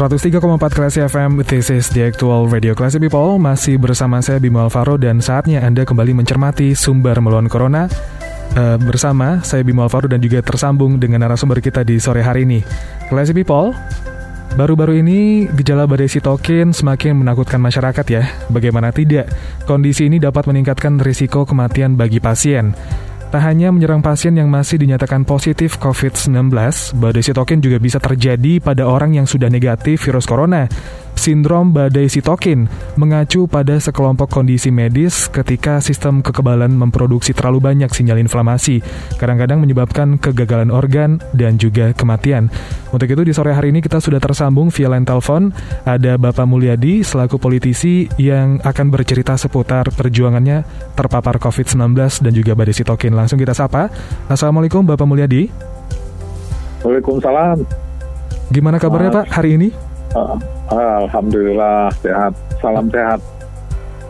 103,4 Klasi FM, this is the actual radio Klasi People. Masih bersama saya Bimo Alvaro dan saatnya Anda kembali mencermati sumber melawan Corona. Uh, bersama saya Bimo Alvaro dan juga tersambung dengan narasumber kita di sore hari ini. Klasi People, Baru-baru ini gejala badai sitokin semakin menakutkan masyarakat ya. Bagaimana tidak, kondisi ini dapat meningkatkan risiko kematian bagi pasien. Tak hanya menyerang pasien yang masih dinyatakan positif COVID-19, badai sitokin juga bisa terjadi pada orang yang sudah negatif virus corona. Sindrom badai sitokin mengacu pada sekelompok kondisi medis ketika sistem kekebalan memproduksi terlalu banyak sinyal inflamasi, kadang-kadang menyebabkan kegagalan organ dan juga kematian. Untuk itu di sore hari ini kita sudah tersambung via line telepon, ada Bapak Mulyadi selaku politisi yang akan bercerita seputar perjuangannya terpapar COVID-19 dan juga badai sitokin. Langsung kita sapa. Assalamualaikum Bapak Mulyadi. Waalaikumsalam. Gimana kabarnya Pak hari ini? Uh, Alhamdulillah sehat. Salam sehat.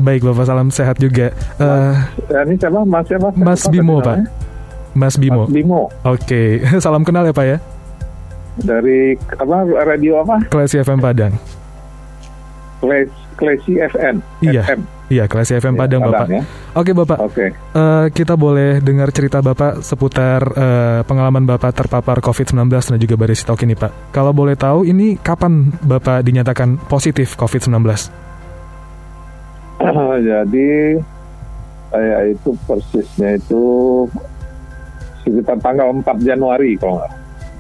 Baik Bapak, salam sehat juga. Uh, ya, ini siapa? Mas siapa? Mas Bimo Pak. Mas Bimo. Mas Bimo. Oke, okay. salam kenal ya Pak ya. Dari apa? Radio apa? Klasi FM Padang. Klasi FM. Iya. FM. Iya, kelas FM ya, Padang, Bapak. Ya. Oke, Bapak. Oke. Uh, kita boleh dengar cerita Bapak seputar uh, pengalaman Bapak terpapar COVID-19 dan juga badai stok ini, Pak. Kalau boleh tahu, ini kapan Bapak dinyatakan positif COVID-19? Jadi, saya itu persisnya itu sekitar tanggal 4 Januari, kalau nggak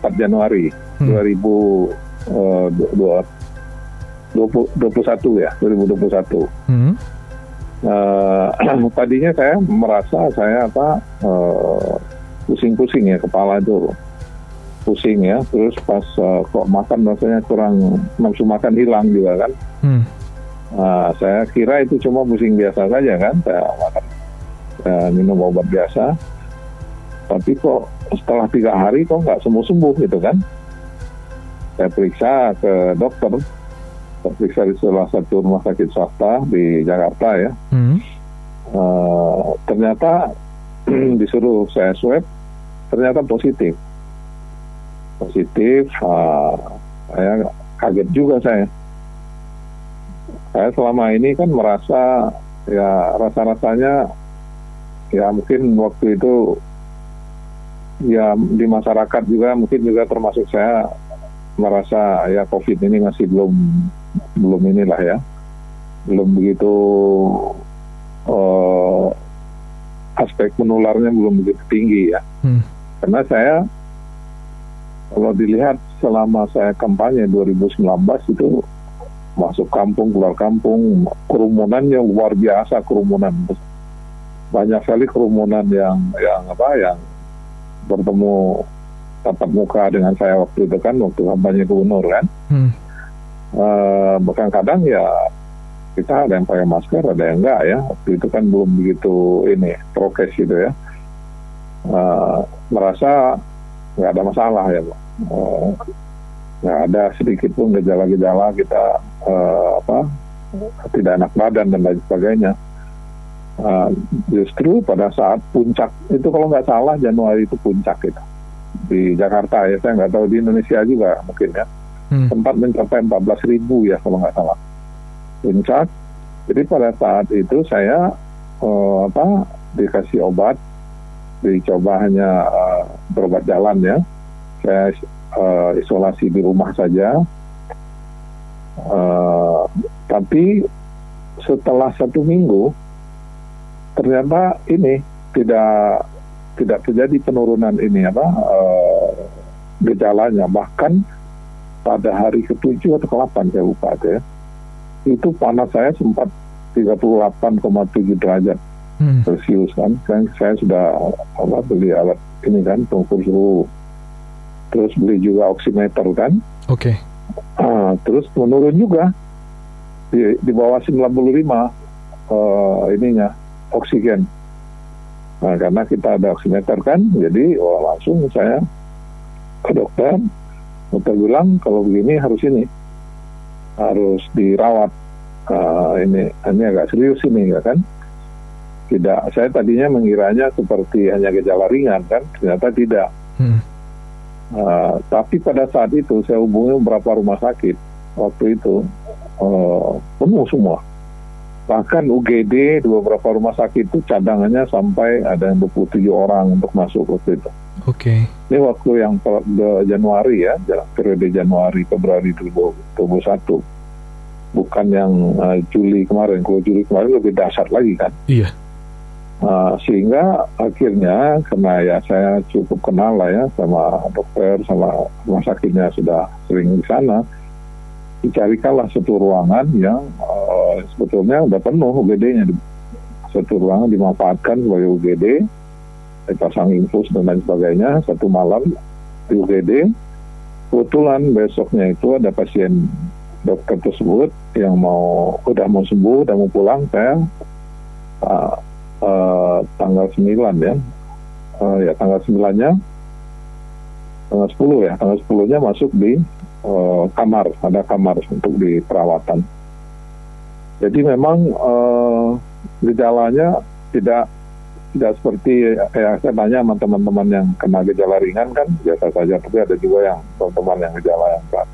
4 Januari hmm. 2021 ya, 2021. Hmm uh, tadinya saya merasa saya apa uh, pusing-pusing ya kepala itu pusing ya. Terus pas uh, kok makan rasanya kurang nafsu makan hilang juga kan. Hmm. uh, saya kira itu cuma pusing biasa saja kan saya makan uh, minum obat biasa. Tapi kok setelah tiga hari kok nggak sembuh sembuh gitu kan. Saya periksa ke dokter terperiksa di salah satu rumah sakit swasta di Jakarta ya. Hmm. Uh, ternyata disuruh saya swab, ternyata positif. Positif, uh, saya kaget juga saya. Saya selama ini kan merasa ya rasa-rasanya ya mungkin waktu itu ya di masyarakat juga mungkin juga termasuk saya merasa ya COVID ini masih belum belum inilah ya. Belum begitu uh, aspek menularnya belum begitu tinggi ya. Hmm. karena saya kalau dilihat selama saya kampanye 2019 itu masuk kampung keluar kampung kerumunannya luar biasa kerumunan banyak sekali kerumunan yang yang apa yang bertemu tatap muka dengan saya waktu itu kan waktu kampanye gubernur kan. Hmm uh, bahkan kadang ya kita ada yang pakai masker ada yang enggak ya. Waktu itu kan belum begitu ini prokes gitu ya. Uh, merasa nggak ada masalah ya uh, nggak ada sedikit pun gejala-gejala kita uh, apa tidak enak badan dan lain sebagainya. Uh, justru pada saat puncak itu kalau nggak salah Januari itu puncak itu di Jakarta ya saya nggak tahu di Indonesia juga mungkin ya hmm. sempat mencapai 14 ribu ya kalau nggak salah puncak. Jadi pada saat itu saya uh, apa dikasih obat, dicoba hanya uh, berobat jalan ya. Saya uh, isolasi di rumah saja. Uh, tapi setelah satu minggu ternyata ini tidak tidak terjadi penurunan ini apa uh, gejalanya bahkan pada hari ke-7 atau ke-8 saya lupa ya. Itu panas saya sempat 38,7 derajat hmm. Celcius kan. Saya, saya sudah apa, beli alat ini kan pengukur suhu. Terus beli juga oximeter kan. Oke. Okay. Ah, terus menurun juga. di, di bawah 95 uh, ininya oksigen. Nah, karena kita ada oximeter kan, jadi oh, langsung saya ke dokter, dokter bilang kalau begini harus ini, harus dirawat. Uh, ini ini agak serius ini ya kan. Tidak, saya tadinya mengiranya seperti hanya gejala ringan kan, ternyata tidak. Hmm. Uh, tapi pada saat itu saya hubungi beberapa rumah sakit waktu itu uh, penuh semua bahkan UGD di beberapa rumah sakit itu cadangannya sampai ada yang 27 orang untuk masuk waktu itu. Oke. Okay. Ini waktu yang Januari ya, periode Januari Februari 2021. Bukan yang uh, Juli kemarin. Kalau Juli kemarin lebih dahsyat lagi kan. Iya. Uh, sehingga akhirnya karena ya saya cukup kenal lah ya sama dokter sama rumah sakitnya sudah sering di sana dicarikanlah satu ruangan yang uh, sebetulnya udah penuh UGD-nya. Satu ruangan dimanfaatkan sebagai UGD, dipasang infus dan lain sebagainya. Satu malam di UGD, kebetulan besoknya itu ada pasien dokter tersebut yang mau udah mau sembuh, udah mau pulang, saya uh, uh, tanggal 9 ya, uh, ya tanggal 9-nya, tanggal 10 ya, tanggal 10-nya masuk di uh, kamar, ada kamar untuk di perawatan. Jadi memang uh, gejalanya tidak tidak seperti ya saya tanya sama teman-teman yang kena gejala ringan kan biasa saja, tapi ada juga yang teman-teman yang gejala yang berat.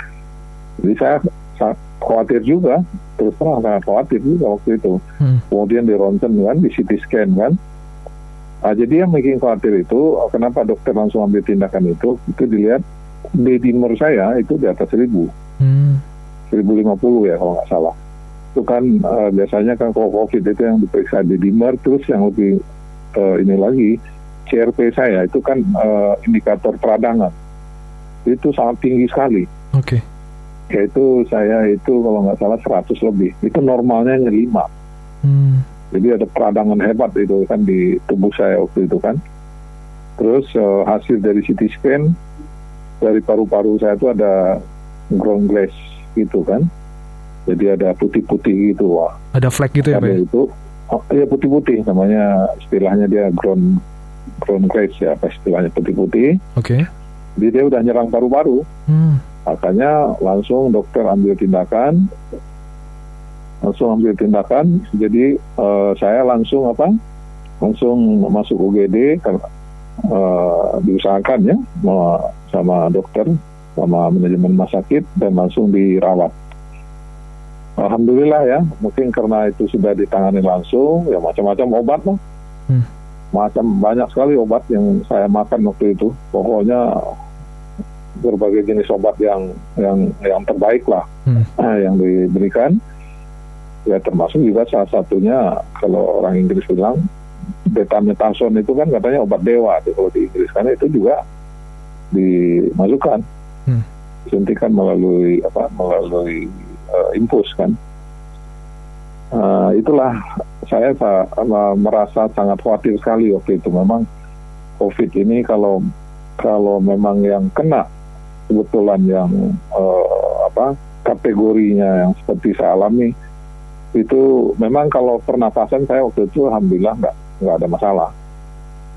Jadi saya sangat khawatir juga, terus terang sangat khawatir juga waktu itu. Hmm. Kemudian di ronsen kan, di CT scan kan. Nah, jadi yang bikin khawatir itu, kenapa dokter langsung ambil tindakan itu, itu dilihat di timur saya itu di atas seribu, hmm. 1050 ya kalau nggak salah. Itu kan uh, biasanya kan kalau COVID itu yang diperiksa di dimmer, terus yang lebih uh, ini lagi CRP saya itu kan uh, indikator peradangan itu sangat tinggi sekali. Oke. Okay. Yaitu saya itu kalau nggak salah 100 lebih. Itu normalnya hanya 5. Hmm. Jadi ada peradangan hebat itu kan di tubuh saya waktu itu kan. Terus uh, hasil dari CT scan dari paru-paru saya itu ada ground glass gitu kan. Jadi ada putih-putih gitu wah. Ada flek gitu ya, Pak? Itu oh, ya putih-putih namanya istilahnya dia ground ground glass ya apa istilahnya putih-putih. Oke. Okay. Jadi dia udah nyerang paru-paru. Hmm. Makanya langsung dokter ambil tindakan langsung ambil tindakan jadi uh, saya langsung apa langsung masuk UGD karena uh, diusahakan ya sama dokter, sama manajemen rumah sakit dan langsung dirawat. Alhamdulillah ya, mungkin karena itu sudah ditangani langsung, ya macam-macam obat lah. Hmm. Macam banyak sekali obat yang saya makan waktu itu. Pokoknya berbagai jenis obat yang yang yang terbaik lah hmm. nah, yang diberikan. Ya termasuk juga salah satunya kalau orang Inggris bilang betametason itu kan katanya obat dewa kalau di Inggris karena itu juga dimasukkan hmm. suntikan melalui apa melalui uh, infus kan. Uh, itulah saya uh, merasa sangat khawatir sekali waktu itu. Memang covid ini kalau kalau memang yang kena kebetulan yang uh, apa kategorinya yang seperti saya alami itu memang kalau pernapasan saya waktu itu alhamdulillah nggak nggak ada masalah.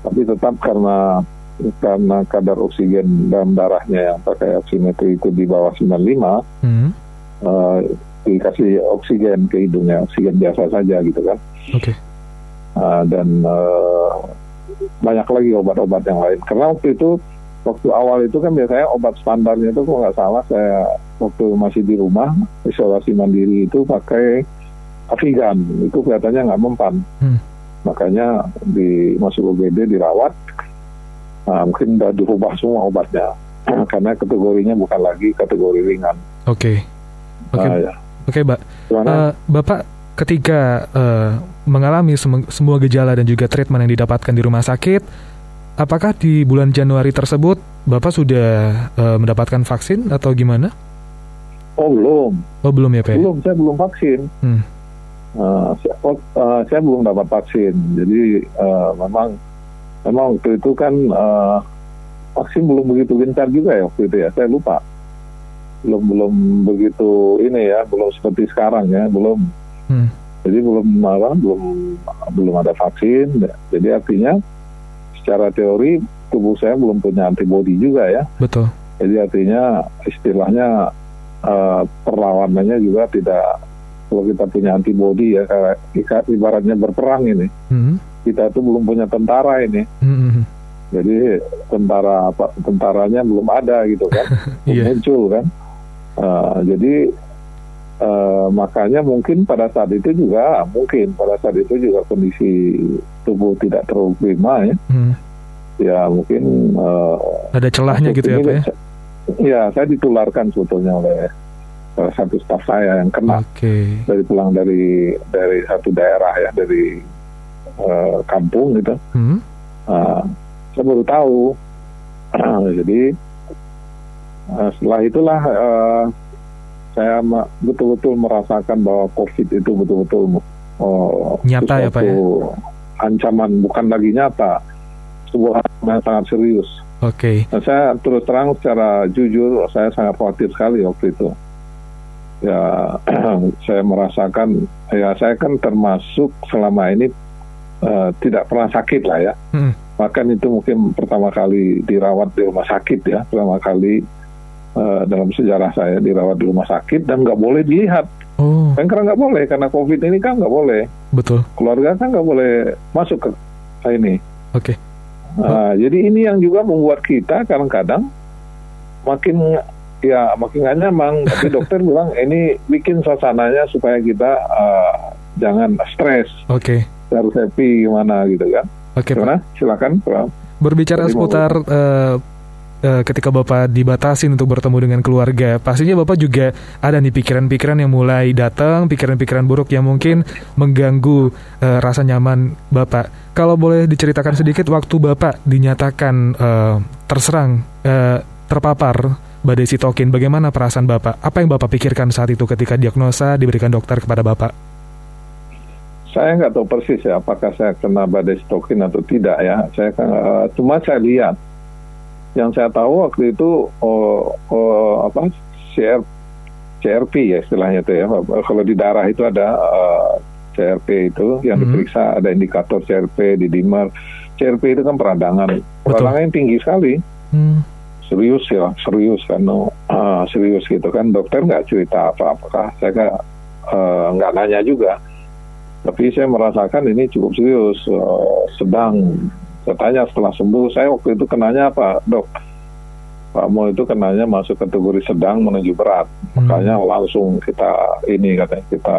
Tapi tetap karena karena kadar oksigen dalam darahnya yang pakai oximetri itu di bawah 95 hmm. Uh, dikasih oksigen ke hidungnya oksigen biasa saja gitu kan okay. uh, dan uh, banyak lagi obat-obat yang lain karena waktu itu waktu awal itu kan biasanya obat standarnya itu kalau nggak salah saya waktu masih di rumah isolasi mandiri itu pakai Avigan itu kelihatannya nggak mempan hmm. makanya di masuk UGD dirawat Nah, mungkin sudah dirubah semua obatnya karena kategorinya bukan lagi kategori ringan. Oke. Okay. Oke. Okay. Uh, ya. Oke, okay, Mbak. Uh, Bapak ketika uh, mengalami sem semua gejala dan juga treatment yang didapatkan di rumah sakit, apakah di bulan Januari tersebut Bapak sudah uh, mendapatkan vaksin atau gimana? Oh belum. Oh belum ya Pak? Belum, saya belum vaksin. Hmm. Uh, saya, uh, saya belum dapat vaksin, jadi uh, memang memang waktu itu kan uh, vaksin belum begitu gencar juga ya waktu itu ya saya lupa belum belum begitu ini ya, belum seperti sekarang ya, belum. Hmm. Jadi belum apa, belum belum ada vaksin. Jadi artinya secara teori tubuh saya belum punya antibodi juga ya. Betul. Jadi artinya istilahnya uh, perlawanannya juga tidak kalau kita punya antibodi ya kayak ibaratnya berperang ini. Hmm. Kita tuh belum punya tentara ini. Hmm. Jadi tentara apa tentaranya belum ada gitu kan, yeah. muncul kan. Uh, jadi uh, makanya mungkin pada saat itu juga mungkin pada saat itu juga kondisi tubuh tidak terlalu prima ya. Hmm. Ya mungkin uh, ada celahnya gitu ya Pak ya. Ya saya ditularkan sebetulnya oleh salah satu staf saya yang kena okay. dari pulang dari dari satu daerah ya dari uh, kampung gitu. Hmm. Uh, saya baru tahu jadi uh, setelah itulah uh, saya betul-betul merasakan bahwa COVID itu betul-betul uh, nyata ya pak ya ancaman bukan lagi nyata sebuah yang sangat serius. Oke. Okay. Nah, saya terus terang secara jujur saya sangat khawatir sekali waktu itu. Ya saya merasakan ya saya kan termasuk selama ini uh, tidak pernah sakit lah ya. Hmm bahkan itu mungkin pertama kali dirawat di rumah sakit ya pertama kali uh, dalam sejarah saya dirawat di rumah sakit dan nggak boleh dilihat oh. kan karena nggak boleh karena covid ini kan nggak boleh betul keluarga kan nggak boleh masuk ke ini oke okay. uh, jadi ini yang juga membuat kita kadang-kadang makin ya makin gak nyaman tapi dokter bilang ini bikin suasananya supaya kita uh, jangan stres oke okay. harus happy gimana gitu kan Oke, Gimana? Silakan, Pak. Berbicara Jadi seputar uh, uh, ketika Bapak dibatasin untuk bertemu dengan keluarga, pastinya Bapak juga ada nih pikiran-pikiran yang mulai datang, pikiran-pikiran buruk yang mungkin mengganggu uh, rasa nyaman Bapak. Kalau boleh diceritakan sedikit waktu Bapak dinyatakan uh, terserang uh, terpapar badai sitokin, bagaimana perasaan Bapak? Apa yang Bapak pikirkan saat itu ketika diagnosa diberikan dokter kepada Bapak? Saya nggak tahu persis ya apakah saya kena badai sitokin atau tidak ya. Saya uh, cuma saya lihat. Yang saya tahu waktu itu oh, oh, apa CR, CRP ya istilahnya itu ya. Kalau di darah itu ada uh, eh, CRP itu yang mm -hmm. diperiksa ada indikator CRP di dimer. CRP itu kan peradangan. Peradangan yang tinggi sekali. Mm. Serius ya, serius kan, no, uh, serius gitu kan. Dokter nggak cerita apa apakah saya nggak uh, nanya juga tapi saya merasakan ini cukup serius, uh, sedang. Saya tanya setelah sembuh, saya waktu itu kenanya apa, dok? Pak Mo itu kenanya masuk kategori sedang menuju berat, hmm. makanya langsung kita ini katanya kita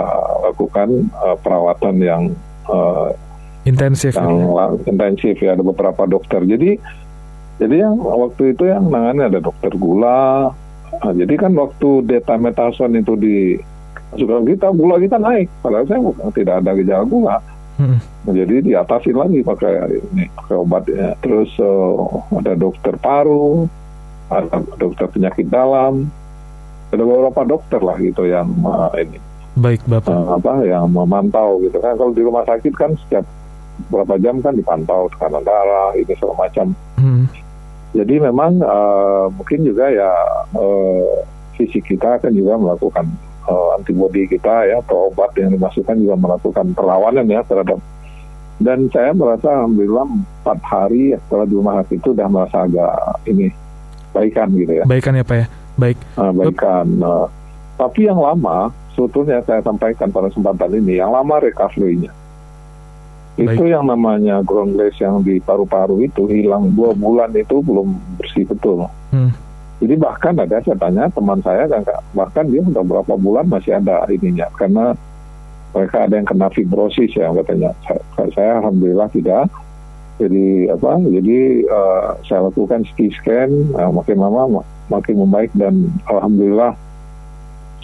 lakukan uh, perawatan yang uh, intensif, yang ya. intensif ya ada beberapa dokter. Jadi jadi yang waktu itu yang nangani ada dokter gula. Nah, jadi kan waktu detametason itu di juga kita gula kita naik padahal saya bukan tidak ada gejala gula hmm. jadi diatasin lagi pakai ini pakai obatnya terus uh, ada dokter paru ada dokter penyakit dalam ada beberapa dokter lah gitu yang uh, ini baik bapak uh, apa yang memantau gitu kan kalau di rumah sakit kan setiap berapa jam kan dipantau tekanan darah ini segala macam hmm. jadi memang uh, mungkin juga ya uh, fisik kita akan juga melakukan uh, antibodi kita ya atau obat yang dimasukkan juga melakukan perlawanan ya terhadap dan saya merasa alhamdulillah empat hari setelah di rumah sakit itu sudah merasa agak ini baikan gitu ya. Baikan ya pak ya? Baik. Uh, baikan uh, tapi yang lama sebetulnya saya sampaikan pada kesempatan ini yang lama recovery-nya. Itu yang namanya ground glass yang di paru-paru itu hilang dua bulan itu belum bersih betul. Hmm jadi bahkan ada saya tanya teman saya bahkan dia sudah berapa bulan masih ada ininya karena mereka ada yang kena fibrosis ya katanya. Saya, saya alhamdulillah tidak. Jadi apa? Jadi uh, saya lakukan CT scan, uh, makin lama makin membaik dan alhamdulillah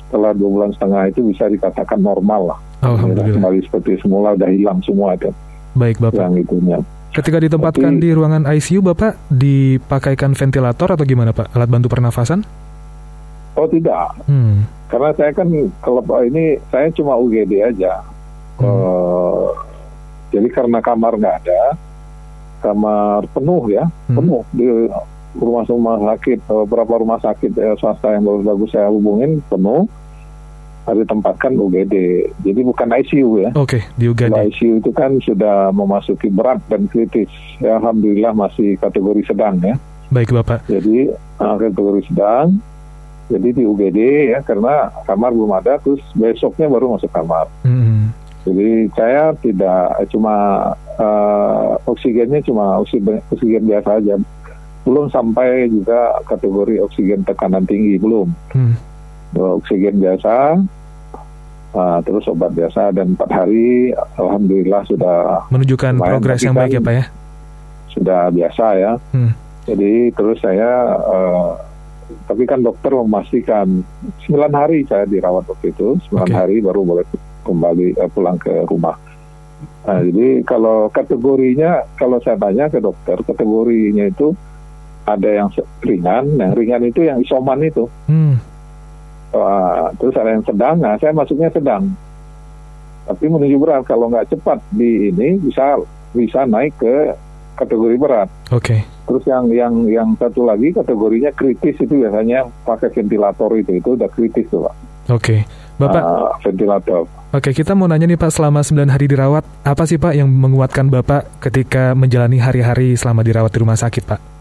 setelah dua bulan setengah itu bisa dikatakan normal lah. Alhamdulillah. Kembali seperti semula, udah hilang semua itu. Baik bapak. Yang itunya. Ketika ditempatkan Tapi, di ruangan ICU, Bapak dipakaikan ventilator atau gimana, Pak? Alat bantu pernafasan? Oh, tidak. Hmm. Karena saya kan kalau ini saya cuma UGD aja. Hmm. Uh, jadi karena kamar nggak ada, kamar penuh ya, hmm. penuh di rumah-rumah sakit, beberapa rumah sakit eh, swasta yang bagus-bagus saya hubungin penuh, harus ditempatkan UGD. Jadi bukan ICU ya. Oke, okay, di UGD. Kalau ICU itu kan sudah memasuki berat dan kritis. Ya, Alhamdulillah masih kategori sedang ya. Baik Bapak. Jadi uh, kategori sedang. Jadi di UGD ya karena kamar belum ada, terus besoknya baru masuk kamar. Mm -hmm. Jadi saya tidak cuma uh, oksigennya cuma oksigen, oksigen biasa aja, belum sampai juga kategori oksigen tekanan tinggi belum. Mm. Oksigen biasa, uh, terus obat biasa dan empat hari alhamdulillah sudah menunjukkan progres yang baik ya pak ya? sudah biasa ya. Hmm. jadi terus saya uh, tapi kan dokter memastikan sembilan hari saya dirawat waktu itu. Sembilan okay. hari baru boleh kembali uh, pulang ke rumah. Nah jadi kalau kategorinya kalau saya tanya ke dokter kategorinya itu ada yang ringan yang ringan itu yang isoman itu. Hmm Uh, terus ada yang sedang, nah saya masuknya sedang. Tapi menuju berat kalau nggak cepat di ini bisa bisa naik ke kategori berat. Oke. Okay. Terus yang yang yang satu lagi kategorinya kritis itu biasanya pakai ventilator itu itu udah kritis tuh pak. Oke, okay. Bapak. Uh, ventilator. Oke, okay, kita mau nanya nih Pak, selama 9 hari dirawat, apa sih Pak yang menguatkan Bapak ketika menjalani hari-hari selama dirawat di rumah sakit Pak?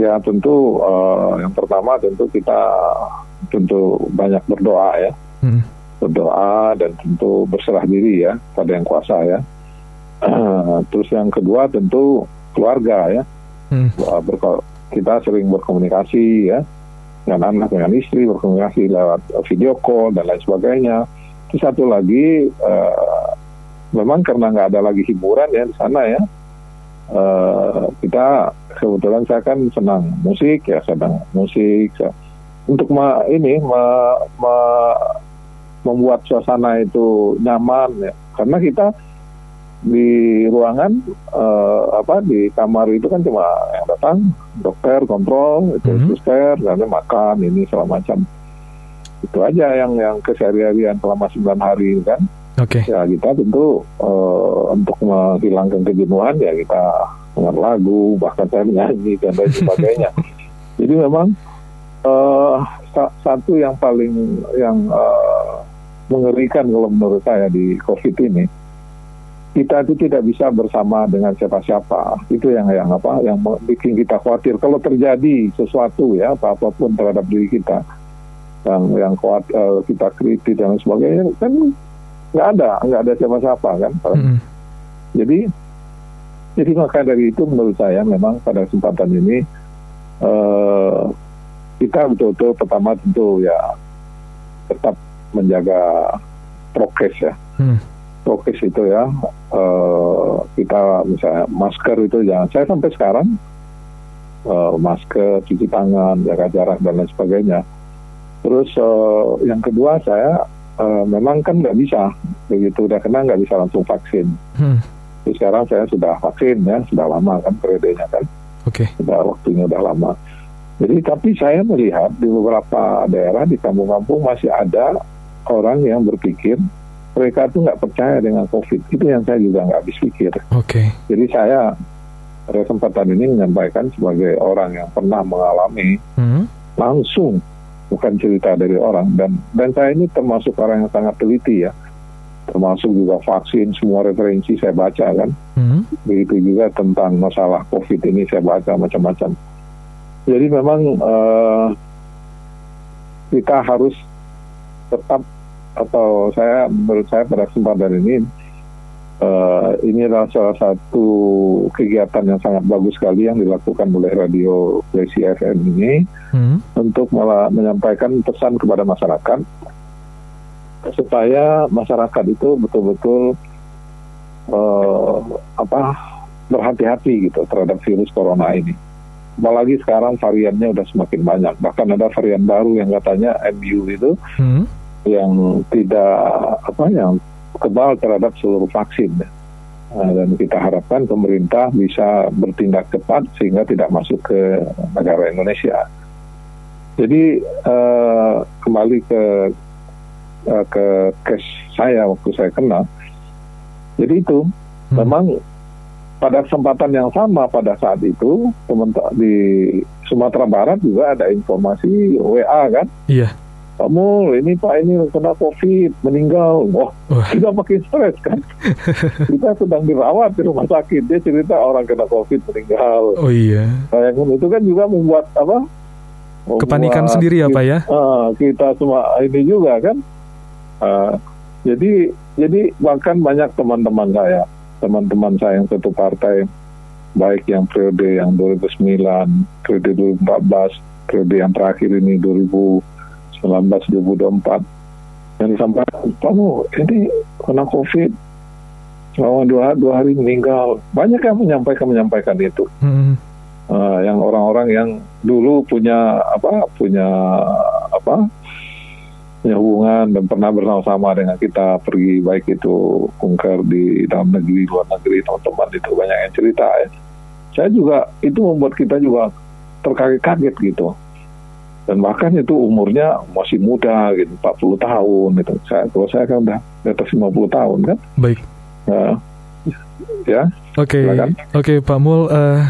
Ya tentu uh, yang pertama tentu kita tentu banyak berdoa ya, hmm. berdoa dan tentu berserah diri ya pada yang kuasa ya. Uh, terus yang kedua tentu keluarga ya, hmm. uh, kita sering berkomunikasi ya dengan anak dengan istri berkomunikasi lewat video call dan lain sebagainya. Terus satu lagi uh, memang karena nggak ada lagi hiburan ya di sana ya uh, kita kebetulan saya kan senang musik ya sedang musik ya. untuk ma ini ma ma membuat suasana itu nyaman ya karena kita di ruangan uh, apa di kamar itu kan cuma yang datang dokter kontrol itu mm -hmm. suster dan makan ini segala macam itu aja yang yang keseharian selama 9 hari kan. Okay. Ya kita tentu uh, untuk menghilangkan kejenuhan ya kita dengar lagu bahkan saya menyanyi dan lain sebagainya. Jadi memang uh, satu yang paling yang uh, mengerikan kalau menurut saya di COVID ini kita itu tidak bisa bersama dengan siapa-siapa itu yang yang apa yang bikin kita khawatir kalau terjadi sesuatu ya apa apa pun terhadap diri kita yang yang kuat uh, kita kritis dan sebagainya kan nggak ada nggak ada siapa-siapa kan mm. jadi jadi maka dari itu menurut saya memang pada kesempatan ini uh, kita betul-betul pertama tentu ya tetap menjaga prokes ya mm. prokes itu ya uh, kita misalnya masker itu jangan saya sampai sekarang uh, masker cuci tangan jaga jarak dan lain sebagainya terus uh, yang kedua saya uh, memang kan nggak bisa begitu udah kena nggak bisa langsung vaksin. Hmm. Jadi sekarang saya sudah vaksin ya, sudah lama kan periodenya kan. Oke. Okay. Sudah waktunya udah lama. Jadi tapi saya melihat di beberapa daerah di kampung-kampung masih ada orang yang berpikir mereka tuh nggak percaya dengan COVID. Itu yang saya juga nggak habis pikir. Oke. Okay. Jadi saya pada kesempatan ini menyampaikan sebagai orang yang pernah mengalami hmm. langsung bukan cerita dari orang dan dan saya ini termasuk orang yang sangat teliti ya termasuk juga vaksin semua referensi saya baca kan hmm. begitu juga tentang masalah covid ini saya baca macam-macam jadi memang uh, kita harus tetap atau saya menurut saya pada kesempatan ini uh, ini adalah salah satu kegiatan yang sangat bagus sekali yang dilakukan oleh radio Plesi FM ini hmm. untuk malah menyampaikan pesan kepada masyarakat supaya masyarakat itu betul-betul uh, apa berhati-hati gitu terhadap virus corona ini. Apalagi sekarang variannya udah semakin banyak. Bahkan ada varian baru yang katanya MU itu hmm. yang tidak apa yang kebal terhadap seluruh vaksin. Nah, dan kita harapkan pemerintah bisa bertindak cepat sehingga tidak masuk ke negara Indonesia. Jadi uh, kembali ke uh, ke case saya waktu saya kenal. Jadi itu hmm. memang pada kesempatan yang sama pada saat itu di Sumatera Barat juga ada informasi WA kan? Iya. Kamu ini Pak ini kena COVID meninggal. Wah oh, kita makin stres kan? Kita sedang dirawat di rumah sakit. Dia cerita orang kena COVID meninggal. Oh iya. Sayang itu kan juga membuat apa? Kepanikan sendiri ya Pak ya? uh, kita semua ini juga kan uh, jadi jadi bahkan banyak teman-teman saya teman-teman saya yang satu partai baik yang periode yang 2009, periode 2014, periode yang terakhir ini 2019 2024 yang disampaikan kamu ini kena covid. Selama dua, dua hari meninggal. Banyak yang menyampaikan menyampaikan itu. Hmm. uh, yang orang-orang yang dulu punya apa punya apa punya hubungan dan pernah bersama-sama dengan kita pergi baik itu kunker di dalam negeri luar negeri teman-teman itu banyak yang cerita ya. Saya juga itu membuat kita juga terkaget-kaget gitu. Dan bahkan itu umurnya masih muda gitu 40 tahun gitu. Saya kalau saya kan udah di atas 50 tahun kan. Baik. Nah, ya oke okay. oke okay, Pak Mul uh,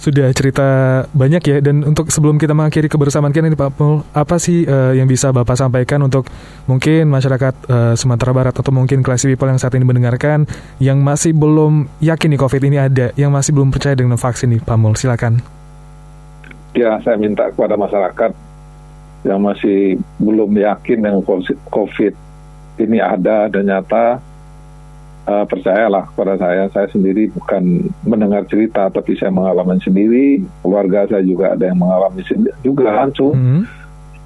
sudah cerita banyak ya dan untuk sebelum kita mengakhiri kebersamaan kita ini Pak Pul, apa sih uh, yang bisa Bapak sampaikan untuk mungkin masyarakat uh, Sumatera Barat atau mungkin kelas people yang saat ini mendengarkan yang masih belum yakin nih COVID ini ada, yang masih belum percaya dengan vaksin nih Pak Mul, silakan. Ya, saya minta kepada masyarakat yang masih belum yakin dengan COVID ini ada dan nyata uh, percayalah kepada saya, saya sendiri bukan mendengar cerita, tapi saya mengalami sendiri, keluarga saya juga ada yang mengalami sendiri, juga langsung. Mm -hmm.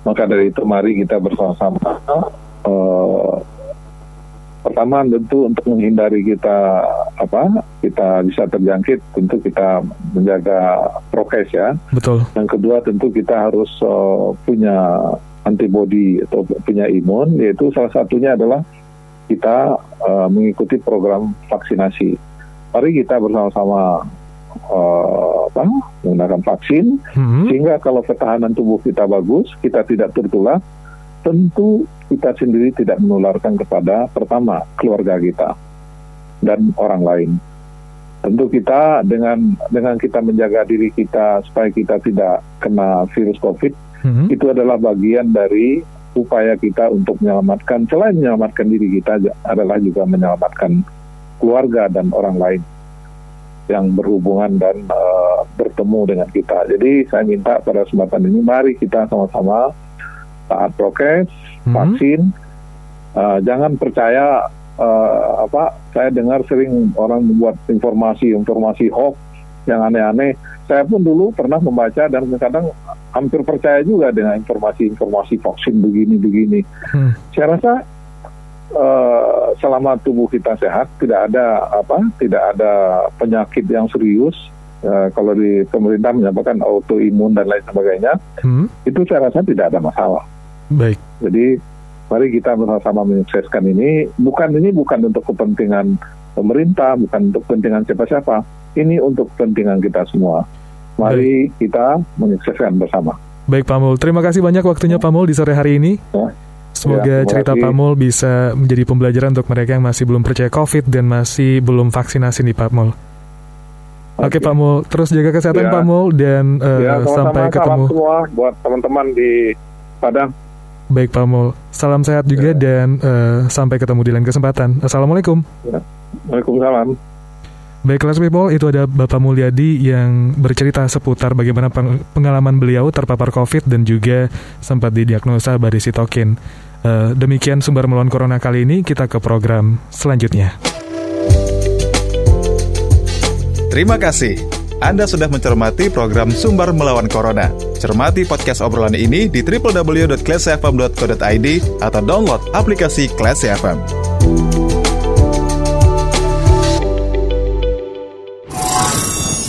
Maka dari itu mari kita bersama-sama. Uh, pertama tentu untuk menghindari kita apa kita bisa terjangkit tentu kita menjaga prokes ya. Betul. Yang kedua tentu kita harus uh, punya antibody atau punya imun yaitu salah satunya adalah kita uh, mengikuti program vaksinasi. Mari kita bersama-sama uh, apa, menggunakan vaksin, hmm. sehingga kalau ketahanan tubuh kita bagus, kita tidak tertular, tentu kita sendiri tidak menularkan kepada pertama keluarga kita dan orang lain. Tentu kita dengan dengan kita menjaga diri kita supaya kita tidak kena virus COVID, hmm. itu adalah bagian dari upaya kita untuk menyelamatkan selain menyelamatkan diri kita adalah juga menyelamatkan keluarga dan orang lain yang berhubungan dan uh, bertemu dengan kita. Jadi saya minta pada kesempatan ini mari kita sama-sama taat prokes, hmm. vaksin. Uh, jangan percaya uh, apa saya dengar sering orang membuat informasi-informasi hoax yang aneh-aneh. Saya pun dulu pernah membaca dan kadang hampir percaya juga dengan informasi-informasi vaksin begini-begini. Hmm. Saya rasa uh, selama tubuh kita sehat, tidak ada apa, tidak ada penyakit yang serius. Uh, kalau di pemerintah menyebutkan autoimun dan lain sebagainya, hmm. itu saya rasa tidak ada masalah. Baik. Jadi mari kita bersama-sama menyukseskan ini. Bukan ini bukan untuk kepentingan pemerintah, bukan untuk kepentingan siapa-siapa ini untuk kepentingan kita semua. Mari Baik. kita menyukseskan bersama. Baik Pak Mul, terima kasih banyak waktunya Pak Mul di sore hari ini. Ya. Semoga ya, cerita Pak Mul bisa menjadi pembelajaran untuk mereka yang masih belum percaya COVID dan masih belum vaksinasi nih Pak Mul. Oke, Oke Pak Mul, terus jaga kesehatan ya. Pak Mul dan uh, ya, sampai ketemu. semua buat teman-teman di Padang. Baik Pak Mul, salam sehat juga ya. dan uh, sampai ketemu di lain kesempatan. Assalamualaikum. Ya. Waalaikumsalam. Baik, kelas people, itu ada Bapak Mulyadi yang bercerita seputar bagaimana pengalaman beliau terpapar COVID dan juga sempat didiagnosa badai sitokin. Uh, demikian sumber melawan corona kali ini, kita ke program selanjutnya. Terima kasih. Anda sudah mencermati program Sumber Melawan Corona. Cermati podcast obrolan ini di www.classfm.co.id atau download aplikasi Classy FM.